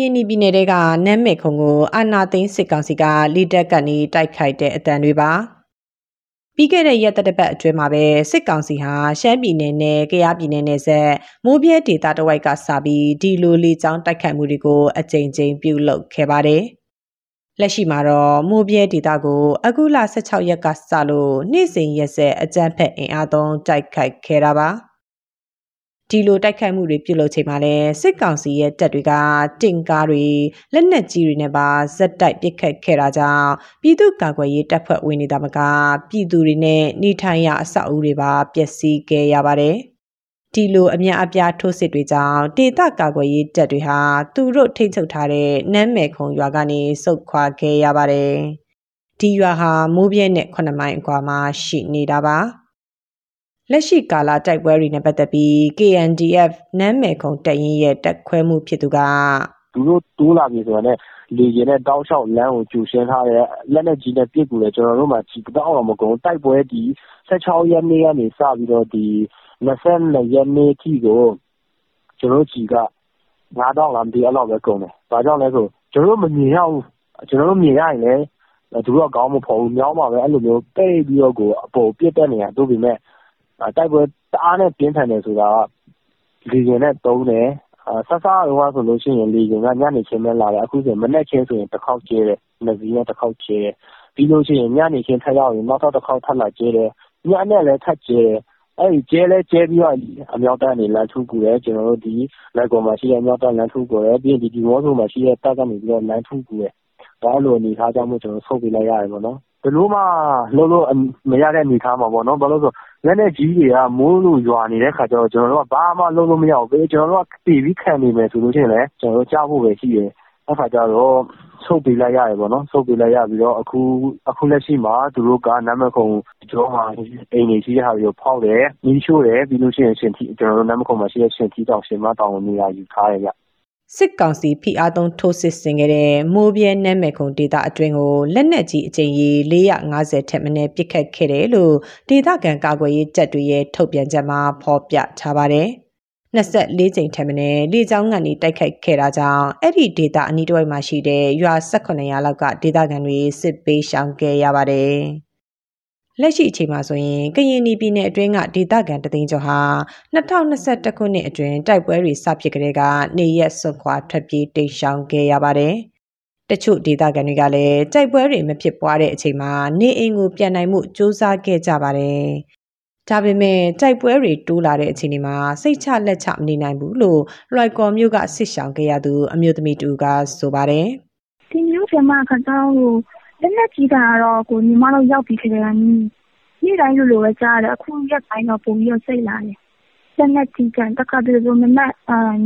ရင်ပြည်နယ်တဲကနမ်းမေခုံကိုအာနာသိန်းစစ်ကောင်စီကလိတက်ကနေတိုက်ခိုက်တဲ့အတန်တွေပါပြီးခဲ့တဲ့ရက်သက်တပတ်အတွင်းမှာပဲစစ်ကောင်စီဟာရှမ်းပြည်နယ်နဲ့ကယားပြည်နယ်နဲ့ဆက်မိုးပြဲဒေသတဝိုက်ကစပြီးဒီလိုလေကြောင်းတိုက်ခိုက်မှုတွေကိုအကြိမ်ကြိမ်ပြုလုပ်ခဲ့ပါတယ်။လက်ရှိမှာတော့မိုးပြဲဒေသကိုအခုလ16ရက်ကစလို့နေ့စဉ်ရက်ဆက်အကြမ်းဖက်အင်အားသုံးတိုက်ခိုက်ခဲ့တာပါ။ ဒီလိုတိုက်ခိုက်မှုတွေပြုလုပ်ချိန်မှာလဲစစ်ကောင်စီရဲ့တပ်တွေကတင်ကားတွေလက်နက်ကြီးတွေနဲ့ပါဇက်တိုက်ပစ်ခတ်ခဲ့တာကြောင့်ပြည်သူ့ကာကွယ်ရေးတပ်ဖွဲ့ဝင်နေတာမကပြည်သူတွေနဲ့နေထိုင်ရအဆောက်အဦတွေပါပျက်စီးခဲ့ရပါတယ်ဒီလိုအများအပြားထိုးစစ်တွေကြောင့်ဒေသကာကွယ်ရေးတပ်တွေဟာသူတို့ထိန်းချုပ်ထားတဲ့နမ်းမယ်ခုံရွာကနေစုတ်ခွာခဲ့ရပါတယ်ဒီရွာဟာမိုးပြဲနဲ့9မိုင်အကွာမှာရှိနေတာပါ လက်ရှိကာလတိုက်ပွဲတွေနဲ့ပတ်သက်ပြီး KNDF နမ်းမယ်ခုံတပ်ရင်းရဲ့တက်ခွဲမှုဖြစ်သူကသူတို့တိုးလာပြီဆိုတော့လေရင်နဲ့တောက်လျှောက်လမ်းကိုကျူရှင်းထားတဲ့လက်နဲ့ကြီးနဲ့ပြစ်ကူလေကျွန်တော်တို့မှကြီးတောက်အောင်မကုန်တိုက်ပွဲဒီ16ရက်နေ့ကနေစပြီးတော့ဒီ22ရက်နေ့ထိကိုကျွန်တော်ကြီးက9000လားမသိအဲ့လောက်ပဲကုန်တယ်။ဘာကြောင့်လဲဆိုကျွန်တော်တို့မမြင်ရဘူးကျွန်တော်တို့မြင်ရရင်လည်းသူတို့ကကောင်းမဖော်ဘူးမြောင်းပါပဲအဲ့လိုမျိုးတိတ်ပြီးတော့ကိုအပေါ်ပြစ်တဲ့နေရာတို့ပေမဲ့ တိုက်ပွဲတအားနဲ့ပြင်းထန်တယ်ဆိုတာကလေယာဉ်နဲ့သုံးတယ်။စစတုန်းကဆိုလို့ရှိရင်လေယာဉ်ကညနေခင်းပဲလာတယ်။အခုဆိုမနက်ခင်းဆိုရင်တခေါက်ကြဲတယ်။နှစ်စီးနဲ့တခေါက်ကြဲတယ်။ပြီးလို့ရှိရင်ညနေခင်းထပ်ရောက်ရင်နောက်ထပ်တခေါက်ထပ်လာကြဲတယ်။ညနဲ့လည်းထပ်ကြဲတယ်။အဲဒီကြဲလည်းကြဲပြီးတော့အမြောက်တပ်ကနေလှမ်းထုကူတယ်။ကျနော်တို့ဒီလွိုင်ကော်မှာရှိတဲ့အမြောက်တပ်လှမ်းထုကူတယ်။ပြီးရင်ဒီဒီးမော့ဆိုမှာရှိတဲ့တပ်ကနေပြီးတော့လှမ်းထုကူတယ်။အဲလိုအနေအထားကြောင့်မို့ကျနော်တို့ဆုတ်ပေးလိုက်ရတယ်ပေါ့နော်။ ဘယ်လိုမှ လုပ်လို့မရတဲ့အနေအထားမှာပေါ့နော်။ဘာလို့လဲဆိုတော့ လက်နက်ကြီးတွေက မိုးလိုရွာနေတဲ့အခါကျတော့ ကျနော်တို့က ဘာမှလုပ်လို့မရဘူး။ကျနော်တို့က သေပြီးခံနေမယ်ဆိုလို့ရှိရင်လည်း ကျနော်တို့ ကျဖို့ပဲရှိတယ်။အဲဒီအခါကျတော့ ဆုတ်ပေးလိုက်ရတယ်ပေါ့နော်။ဆုတ်ပေးလိုက်ရပြီးတော့ အခုလက်ရှိမှာ သူတို့ကနန်းမယ်ခုံကြောမှာ အိမ်တွေရှိတဲ့ဟာတွေကို ဖောက်တယ်၊မီးရှို့တယ်။ပြီးလို့ရှိရင်ကျနော်တို့နန်းမယ်ခုံမှာရှိတဲ့ ရှင်ထီးတောင် ရှင်မတောင်ကို နေရာယူထားတယ်ဗျ စစ်ကောင်စီဖိအားသုံးထိုးစစ်ဆင်ခဲ့တဲ့မိုးပြဲနမ်းမယ်ခုံဒေသအတွင်းကိုလက်နက်ကြီးအကြိမ်ကြီး450ထက်မနည်းပစ်ခတ်ခဲ့တယ်လို့ဒေသခံကာကွယ်ရေးတပ်တွေရဲ့ထုတ်ပြန်ချက်မှာဖော်ပြထားပါတယ်။24ကြိမ်ထက်မနည်းလေကြောင်းကနေတိုက်ခိုက်ခဲ့တာကြောင့်အဲ့ဒီဒေသအနီးတစ်ဝိုက်မှာရှိတဲ့ရွာ18ရာလောက်ကဒေသခံတွေစစ်ပေးရှောင်ခဲ့ရပါတယ်။ လက်ရှိအချိန်မှာဆိုရင်ကရင်ပြည်နယ်အတွင်းကဒေသခံတသိန်းကျော်ဟာ2021ခုနှစ်အတွင်းတိုက်ပွဲတွေစဖြစ်ကြတဲ့ကနေရက်ဆွခွာထွက်ပြေးတိတ်ရှောင်ခဲ့ရပါတယ်။တချို့ဒေသခံတွေကလည်းတိုက်ပွဲတွေမဖြစ်ပွားတဲ့အချိန်မှာနေအိမ်ကိုပြန်နိုင်မှုစူးစမ်းခဲ့ကြပါတယ်။ဒါပေမဲ့တိုက်ပွဲတွေတိုးလာတဲ့အချိန်ဒီမှာစိတ်ချလက်ချမနေနိုင်ဘူးလို့လွိုက်ကော်မျိုးကဆစ်ဆောင်ခဲ့ရသူအမျိုးသမီးတူကဆိုပါတယ်။ဒီမျိုးကမှခတောင်းကို လက်နက်ကြီးသံကတော့ ညီမတို့ ရောက်ပြီးကတည်းက နေ့တိုင်းလိုလိုပဲ ကြားရတယ်။အခုရက်ပိုင်းတော့ ပိုပြီးတော့ စိတ်လာတယ်။လက်နက်ကြီးသံ တခါတလေဆိုမနက်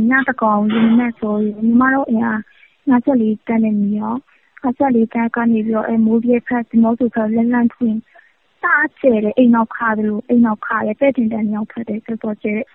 ညသန်းခေါင် မနက်စောကြီး ညီမတို့အိမ်က ၅၄ တပ်နဲ့နီးတော့ ၅၄ တပ်ကနေပြီးတော့ မိုးဗြဲဘက်၊ဒီးမော့ဆိုဘက် လက်လှမ်းထုရင် တအားကျယ်တယ်။အိမ်နောက်ခါသလို အိမ်နောက်ခါတယ်။ပဲ့တင်တန်းမြောက်ဘက်တယ်တော်တော်ကျယ်တယ်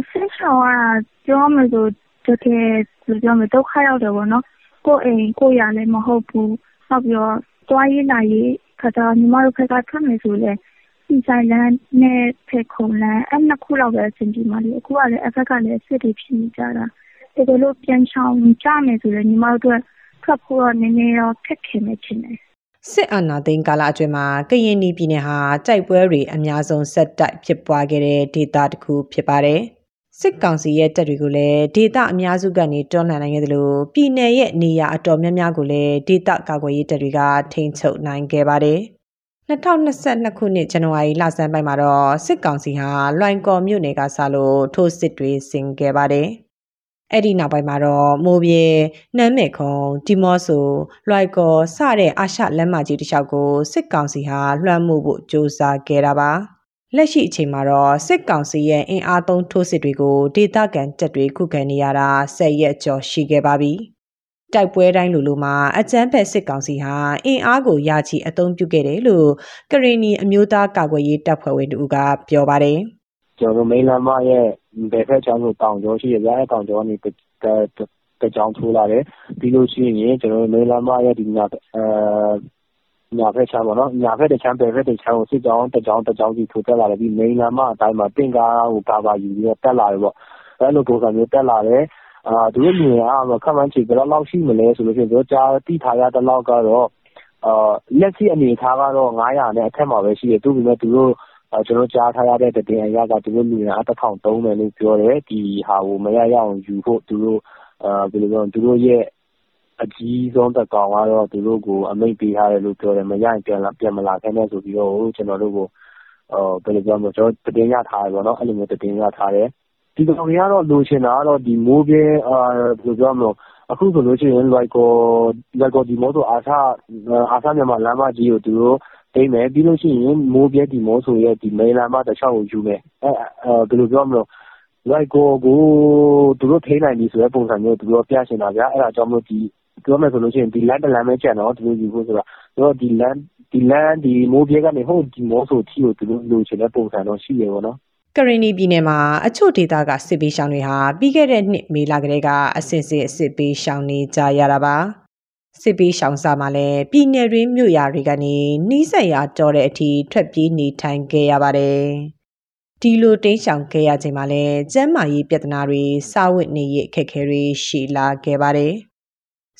။စစ်ရှောင်ရတာ ပြောရမယ်ဆို တကယ်ဘယ်လိုပြောမလဲဒုက္ခရောက်တယ်ပေါ့နော်။ကိုယ့်အိမ် ကိုယ့်ယာလည်း မဟုတ်ဘူး။နောက်ပြီးတော့ သွားရေးလာရေးခါကျတော့ညီမတို့ဘက်ကထွက်မယ်ဆိုလည်းဆီဆိုင်လမ်းနဲ့ဖယ်ခုံလမ်းအဲ့နှစ်ခုလောက်ပဲအဆင်ပြေမှာလေ။အခုကလည်းအဲ့ဘက်ကလည်းစစ်တွေဖြစ်နေကြတာ။တကယ်လို့ပြန်ရှောင်ကြမယ်ဆိုလည်းညီမတို့အတွက်ထွက်ဖို့တော့နည်းနည်းတော့ခက်ခဲမယ်ထင်တယ်။စစ်အာဏာသိမ်းကာလအတွင်းမှာကရင်ပြည်နယ်ဟာတိုက်ပွဲတွေအများဆုံးဆက်တိုက်ဖြစ်ပွားခဲ့တဲ့ဒေသတစ်ခုဖြစ်ပါတယ်။ စစ်ကောင်စီရဲ့တပ်တွေကိုလည်းဒေသအများစုကနေတွန်းလှန်နိုင်ခဲ့သလိုပြည်내ရဲ့နေရာအတော်များများကိုလည်းဒေသကာကွယ်ရေးတပ်တွေကထိန်းချုပ်နိုင်ခဲ့ပါတယ်။2022ခုနှစ်ဇန်နဝါရီလဆန်းပိုင်းမှာတော့စစ်ကောင်စီဟာလွိုင်ကော်မြို့နယ်ကစလို့ထိုးစစ်တွေဆင်ခဲ့ပါတယ်။အဲ့ဒီနောက်ပိုင်းမှာတော့မိုးပြေနမ်းမေခုံဒီမော့ဆိုလွိုက်ကော်စတဲ့အာရှလမ်းမကြီးတစ်လျှောက်ကိုစစ်ကောင်စီဟာလွှမ်းမိုးဖို့ကြိုးစားခဲ့တာပါ လက်ရှိအချိန်မှာတော့စစ်ကောင်စီရဲ့အင်အားသုံးထိုးစစ်တွေကိုဒေသခံတပ်တွေခုခံနေရတာ10ရက်ကျော်ရှိခဲ့ပါပြီ။တိုက်ပွဲတိုင်းလိုလိုမှာအကြမ်းဖက်စစ်ကောင်စီဟာအင်အားကိုယာချီအသုံးပြုခဲ့တယ်လို့ကရင်နီအမျိုးသားကာကွယ်ရေးတပ်ဖွဲ့ဝင်တို့ကပြောပါတယ်။ကျွန်တော်တို့မိန်းလမ်းမရဲ့ဘယ်ဖက်ချောင်းကိုတောင်ကျောရှိရဗျာအဲတောင်ကျောကနေတတကြောင်ထိုးလာတယ်ပြီးလို့ရှိရင်ကျွန်တော်တို့မိန်းလမ်းမရဲ့ဒီညာအဲ ညာဖက်ချမ်းပေါ့နော် ညာဖက်တစ်ချမ်း ဘယ်ဖက်တစ်ချမ်းကို စစ်ကြောင်းတစ်ကြောင်းတစ်ကြောင်းစီ ထိုးတက်လာတယ် ပြီးမိန်းလမ်းမအတိုင်းမှာ တင့်ကားကို ကာပါယူပြီးတော့ တက်လာတယ်ပေါ့ အဲလိုပုံစံမျိုး တက်လာတယ်အာသူတို့မြင်အားမခန့်မှန်းချေဘယ်လောက်ရှိမလဲဆိုလို့ရှိရင်တို့ကြားတိထားရတဲ့လောက်ကတော့အာလက်ရှိအနေထားကတော့900နဲ့ အထက်မှာပဲရှိတယ်သူ့ပေမဲ့သူတို့ ကျွန်တော်ကြားထားရတဲ့တည်အရာကသူတို့ လူရအတစ်ထောင်သုံးတယ်လို့ ပြောတယ် ဒီဟာကို မရရအောင်ယူဖို့ သူတို့အာဘယ်လိုပြောသူတို့ရဲ့ အကြီးဆုံးတက်ကောင်ကတော့ သူတို့ကို အမိတ်ပေးထားတယ်လို့ ပြောတယ် မရရင် ပြန်လာပြန်မလာခဲ့နဲ့ ဆိုပြီးတော့ကျွန်တော်တို့ကိုအော်ဘယ်လိုပြောမလဲကျွန်တော်တင်ရထားတယ်ပေါ့နော် အဲ့လိုမျိုးတင်ရထားတယ် ဒီကောင်တွေကတော့ လိုချင်တာကတော့ဒီမိုးပြဲအာဘယ်လိုပြောမလဲအခုဆိုလို့ရှိရင်လိုက်ကောလိုက်ကောဒီမိုးဆို အာဆာအာဆာမြန်မာလမ်းမကြီးကို သူတို့တိမ့်မယ် ပြီးလို့ရှိရင် မိုးပြဲ ဒီမိုးဆိုရဲ့ဒီမိန်လမ်းမတစ်ချောင်းကို ယူမယ်အဲဘယ်လိုပြောမလဲလိုက်ကောကို သူတို့ ထိနိုင်ပြီဆိုတဲ့ ပုံစံမျိုး သူတို့ပြရှင်တာဗျာ အဲ့ဒါကြောင့်မို့ ဒီ ပြောမယ်ဆိုလို့ရှိရင် ဒီလမ်းတစ်လမ်းပဲ ကျန်တော့သူတို့ယူဖို့ဆိုတာသူတို့ဒီလမ်းဒီလမ်းဒီမိုးပြဲကနေဟုတ်ဒီမိုးဆိုထီကို သူတို့လိုချင်တဲ့ ပုံစံတော့ ရှိရပါတော့ကရင်နီပြည်နယ်မှာ အချို့ဒေသက စစ်ပေးရှောင်းတွေဟာ ပြီးခဲ့တဲ့နှစ် မေလကတည်းက အစစ်စစ်စစ်ပေးရှောင်းနေကြရတာပါ စစ်ပေးရှောင်းစာမှာလည်း ပြည်နယ်တွင်း မြို့ရာတွေကနေနှီးဆက်ရာကြောတဲ့အထိ ထွက်ပြေးနေထိုင်ခဲ့ရပါတယ် ဒီလို တိမ်းရှောင်ခဲ့ရချိန်မှာလည်း ကျန်းမာရေးပြဿနာတွေ စာဝတ်နေရေး အခက်အခဲတွေ ရှိလာခဲ့ပါတယ်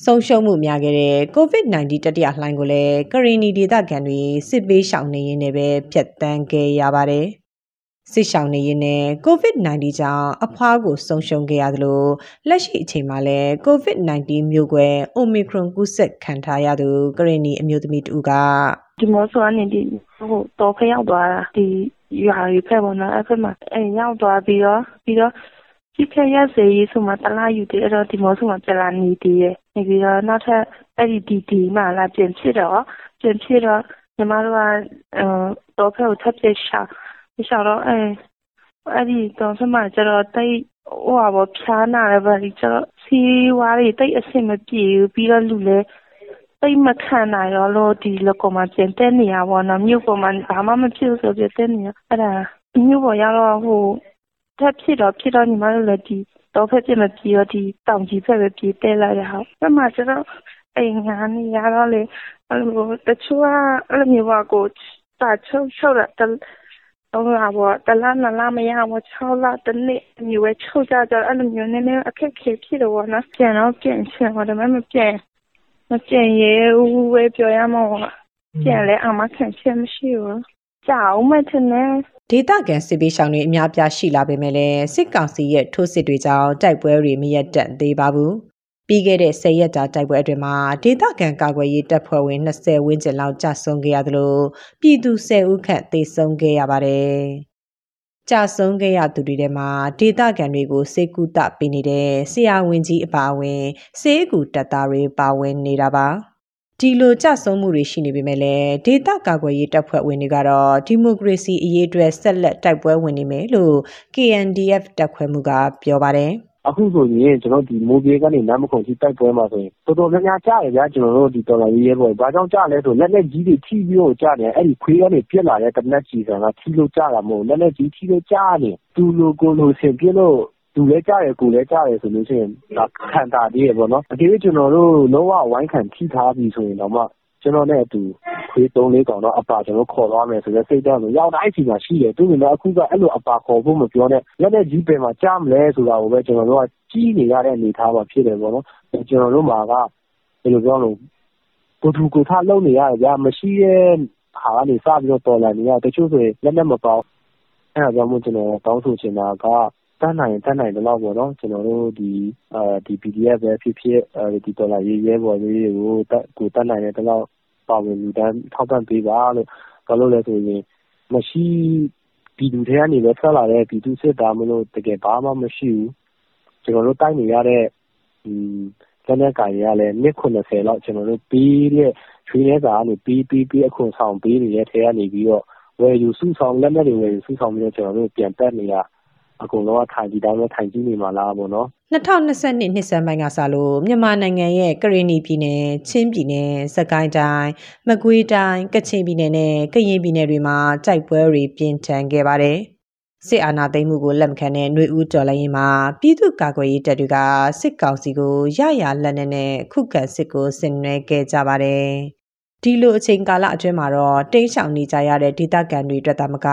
ဆုံးရှုံးမှုများခဲ့တဲ့ COVID-19 တတိယလှိုင်းကိုလည်းကရင်နီဒေသခံတွေစစ်ပေးရှောင်နေရင်းနဲ့ပဲဖျက်ဆီးခဲ့ရပါတယ်။စစ်ရှောင်နေရင်းနဲ့ COVID-19 ကြောင့်အဖွားကိုဆုံးရှုံးခဲ့ရသလိုလက်ရှိအချိန်မှာလည်း COVID-19 မျိုးကွဲ Omicron ကူးစက်ခံထားရသူကရင်နီအမျိုးသမီးတူကဒီမောဆိုအနေဒီဟိုတော့ဖရောက်သွားတာဒီရွာကြီးဖက်ပေါ်နော်အဲ့ဖက်မှာအဲရောက်သွားပြီးတော့ပြီးတော့ ကြည့်ခရစေးဆိုမှတလားယူတယ်အဲ့တော့ဒီမောဆိုမှပြန်လာနေတည်ရဲ့နေပြီးတော့နောက်ထပ်အဲ့ဒီဒီဒီမှလာပြန်ဖြစ်တော့ပြန်ဖြစ်တော့ညီမတို့ကအဲတော့ဖက်ကိုထပ်ပြရှာရှာတော့အဲအဲ့ဒီတော့ဆမကျတော့တိတ်ဟိုပါဖြားနာလည်းပါဒီကျတော့စီဝါးတွေတိတ်အဆင်မပြေဘူးပြီးတော့လူလည်းတိတ်မခံနိုင်တော့လို့ဒီလကောမှာပြန်တက်နေရပါတော့မြို့ပေါ်မှာဘာမှမဖြစ်ဆိုပြတက်နေရအဲ့ဒါမြို့ပေါ်ရောက်တော့ဟို ထပ်ဖြစ်တော့ဖြစ်တော့ညီမတို့လည်းဒီတော့ဖက်ပြမပြေတော့ဒီတောင်ကြီးဖက်ပဲပြေးတက်လိုက်ရအောင်အဲ့မှာကျတော့အိမ်ငါနေရတော့လေအဲ့လိုတချို့ကအဲ့လိုမျိုးပါကိုစာချုပ်ချုပ်တာတော့ဟာဘောတလားနလားမရဘော6လတနေ့မျိုးပဲချုပ်ကြကြအဲ့လိုမျိုးနည်းနည်းအခက်ခဲဖြစ်တော့နော်ပြန်တော့ပြန်ချင်တော့ဒါပေမဲ့မပြန်မပြန်ရဲဘူးပဲပြောရမှာပေါ့ပြန်လဲအမခံချက်မရှိဘူး ကြာအောင်မထနဲ့ဒေသခံစစ်ပေးရှောင်တွေအများပြားရှိလာပေမဲ့လည်းစစ်ကောင်စီရဲ့ထိုးစစ်တွေကြောင့်တိုက်ပွဲတွေမရက်တန့်သေးပါဘူးပြီးခဲ့တဲ့10ရက်ကြာတိုက်ပွဲအတွင်းမှာဒေသခံကာကွယ်ရေးတပ်ဖွဲ့ဝင်20ဝန်းကျင်လောက်ကြာဆုံးခဲ့ရသလိုပြည်သူ10ဦးခန့်သေဆုံးခဲ့ရပါတယ်။ကြာဆုံးခဲ့ရသူတွေထဲမှာဒေသခံတွေကိုစေကူတပေးနေတဲ့ဆရာဝန်ကြီးအပါအဝင်စေကူတပ်သားတွေပါဝင်နေတာပါ။ ဒီလိုကြဆုံးမှုတွေရှိနေပေမဲ့လည်းဒေသကာကွယ်ရေးတပ်ဖွဲ့ဝင်တွေကတော့ဒီမိုကရေစီအရေးအတွက်ဆက်လက်တိုက်ပွဲဝင်နေမယ်လို့ KNDF တပ်ခွဲမှုကပြောပါတယ်။အခုဆိုရင်ကျွန်တော်ဒီမိုးပြေးကနေနမ်းမခုံထိတိုက်ပွဲမှာဆိုရင်တော်တော်များများကြားရဗျာကျွန်တော်တို့ဒီတော်တော်ရေးရဲပေါ်ဘာကြောင့်ကြားလဲဆိုလက်လက်ကြီးတွေထိပြီးတော့ကြားတယ်အဲ့ဒီခွေးကနေပြက်လာတဲ့တနက်ကြီးဆန်ကထိလို့ကြားတာမဟုတ်လက်လက်ကြီးထိလို့ကြားနေသူလိုကိုလိုဆင်ပြလို့ သူလည်းကြားရကိုလည်းကြားရဆိုလို့ရှိရင်ဒါခံတာသေးရပေါ့နော် အကြည့်ကျွန်တော်တို့ လုံးဝဝိုင်းခံထိထားပြီဆိုရင်တော့မှ ကျွန်တော်နဲ့အတူ ခွေးသုံးလေးကောင်တော့ အပါ ကျွန်တော်ခေါ်သွားမယ်ဆိုတဲ့ စိတ်ဓာတ်ကိုရောက်တိုင်းစီမှာ ရှိတယ်သူကလည်းအခုက အဲ့လို အပါခေါ်ဖို့ မပြောနဲ့ လက်နဲ့ကြီးပင်မှာကြားမလဲဆိုတာကိုပဲ ကျွန်တော်တို့က ကြီးနေရတဲ့ အနေအထားမှာ ဖြစ်တယ်ပေါ့နော် ကျွန်တော်တို့မှာက ဘယ်လိုပြောလို့ကိုသူကိုထားလုံနေရတယ်ဗျာ မရှိတဲ့ဟာကနေ စပြီးတော့ တော်လာနေရတချို့ဆိုရင် လက်နဲ့မပေါအဲ့ဒါကြောင့်မို့ ကျွန်တော် တောင်းဆိုချင်တာက တတ်နိုင် တတ်နိုင်တဲ့လောက်ပေါ့နော် ကျွန်တော်တို့ဒီအဲဒီ PDF ပဲဖြစ်ဖြစ်အဲဒီဒေါ်လာရေး ရဲပေါ်လေးတွေကိုတက်ကိုတတ်နိုင်တဲ့လောက် ပါဝင်လူတန်း ထောက်ပံ့ပေးပါလို့ ဘာလို့လဲဆိုရင် မရှိ ပြည်သူတွေကနေပဲ ထွက်လာတဲ့ ပြည်သူစစ်သားမလို့ တကယ်ဘာမှမရှိဘူး ကျွန်တော်တို့ တိုက်နေရတဲ့ဒီလက်နက်ကိုင်ရလဲနှစ်90လောက် ကျွန်တော်တို့ပြီးတဲ့ချွေးရဲစာကနေပြီးပြီးပြီးအခွန်ဆောင်ပေးနေတဲ့ ထဲကနေပြီးတော့ဝဝယ်ယူစုဆောင်လက်နက်တွေ ဝယ်ယူစုဆောင်ပြီးတော့ ကျွန်တော်တို့ပြန်တက်နေရ အကုန်လုံးကထိုင်ကြည့်တိုင်းပဲထိုင်ကြည့်နေမှာလားပေါ့နော်2022နှစ်စံပိုင်းကစလို့မြန်မာနိုင်ငံရဲ့ကရင်နီပြည်နယ်၊ချင်းပြည်နယ်၊စကိုင်းတိုင်း၊မကွေးတိုင်း၊ကချင်ပြည်နယ်နဲ့ကရင်ပြည်နယ်တွေမှာတိုက်ပွဲတွေပြင်းထန်ခဲ့ပါတယ်။စစ်အာဏာသိမ်းမှုကိုလက်မခံတဲ့ຫນွေဦးတော်လိုင်းရင်မှာပြည်သူ့ကာကွယ်ရေးတပ်တွေကစစ်ကောင်စီကိုရရလက်နက်နဲ့ခုခံစစ်ကိုဆင်နွှဲခဲ့ကြပါတယ်။ ဒီလိုအချိန်ကာလအတွင်းမှာတော့တိန့်ရှောင်နေကြရတဲ့ဒေသခံတွေအတွက်သာမက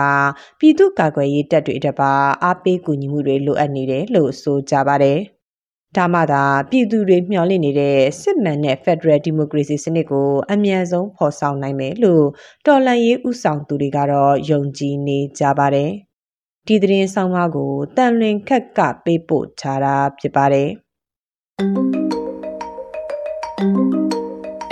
ပြည်သူ့ကာကွယ်ရေးတပ်တွေအတွက်ပါအားပေးကူညီမှုတွေလိုအပ်နေတယ်လို့ဆိုကြပါတယ်။ဒါမှသာပြည်သူတွေမျှော်လင့်နေတဲ့စစ်မှန်တဲ့ Federal Democracy စနစ်ကိုအမြန်ဆုံးဖော်ဆောင်နိုင်မယ်လို့တော်လှန်ရေးဥဆောင်သူတွေကတော့ယုံကြည်နေကြပါတယ်။ဒီသတင်းဆောင်မကိုတန်လွင်ခက်ကပေးပို့ထားတာဖြစ်ပါတယ်။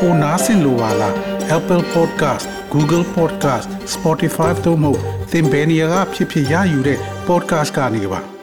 ပိုနားဆင်လိုပါလား Apple Podcast Google Podcast Spotify တို့မှာသင်ပင်ရာဖြစ်ဖြစ်ရယူတဲ့ podcast ကနေပါ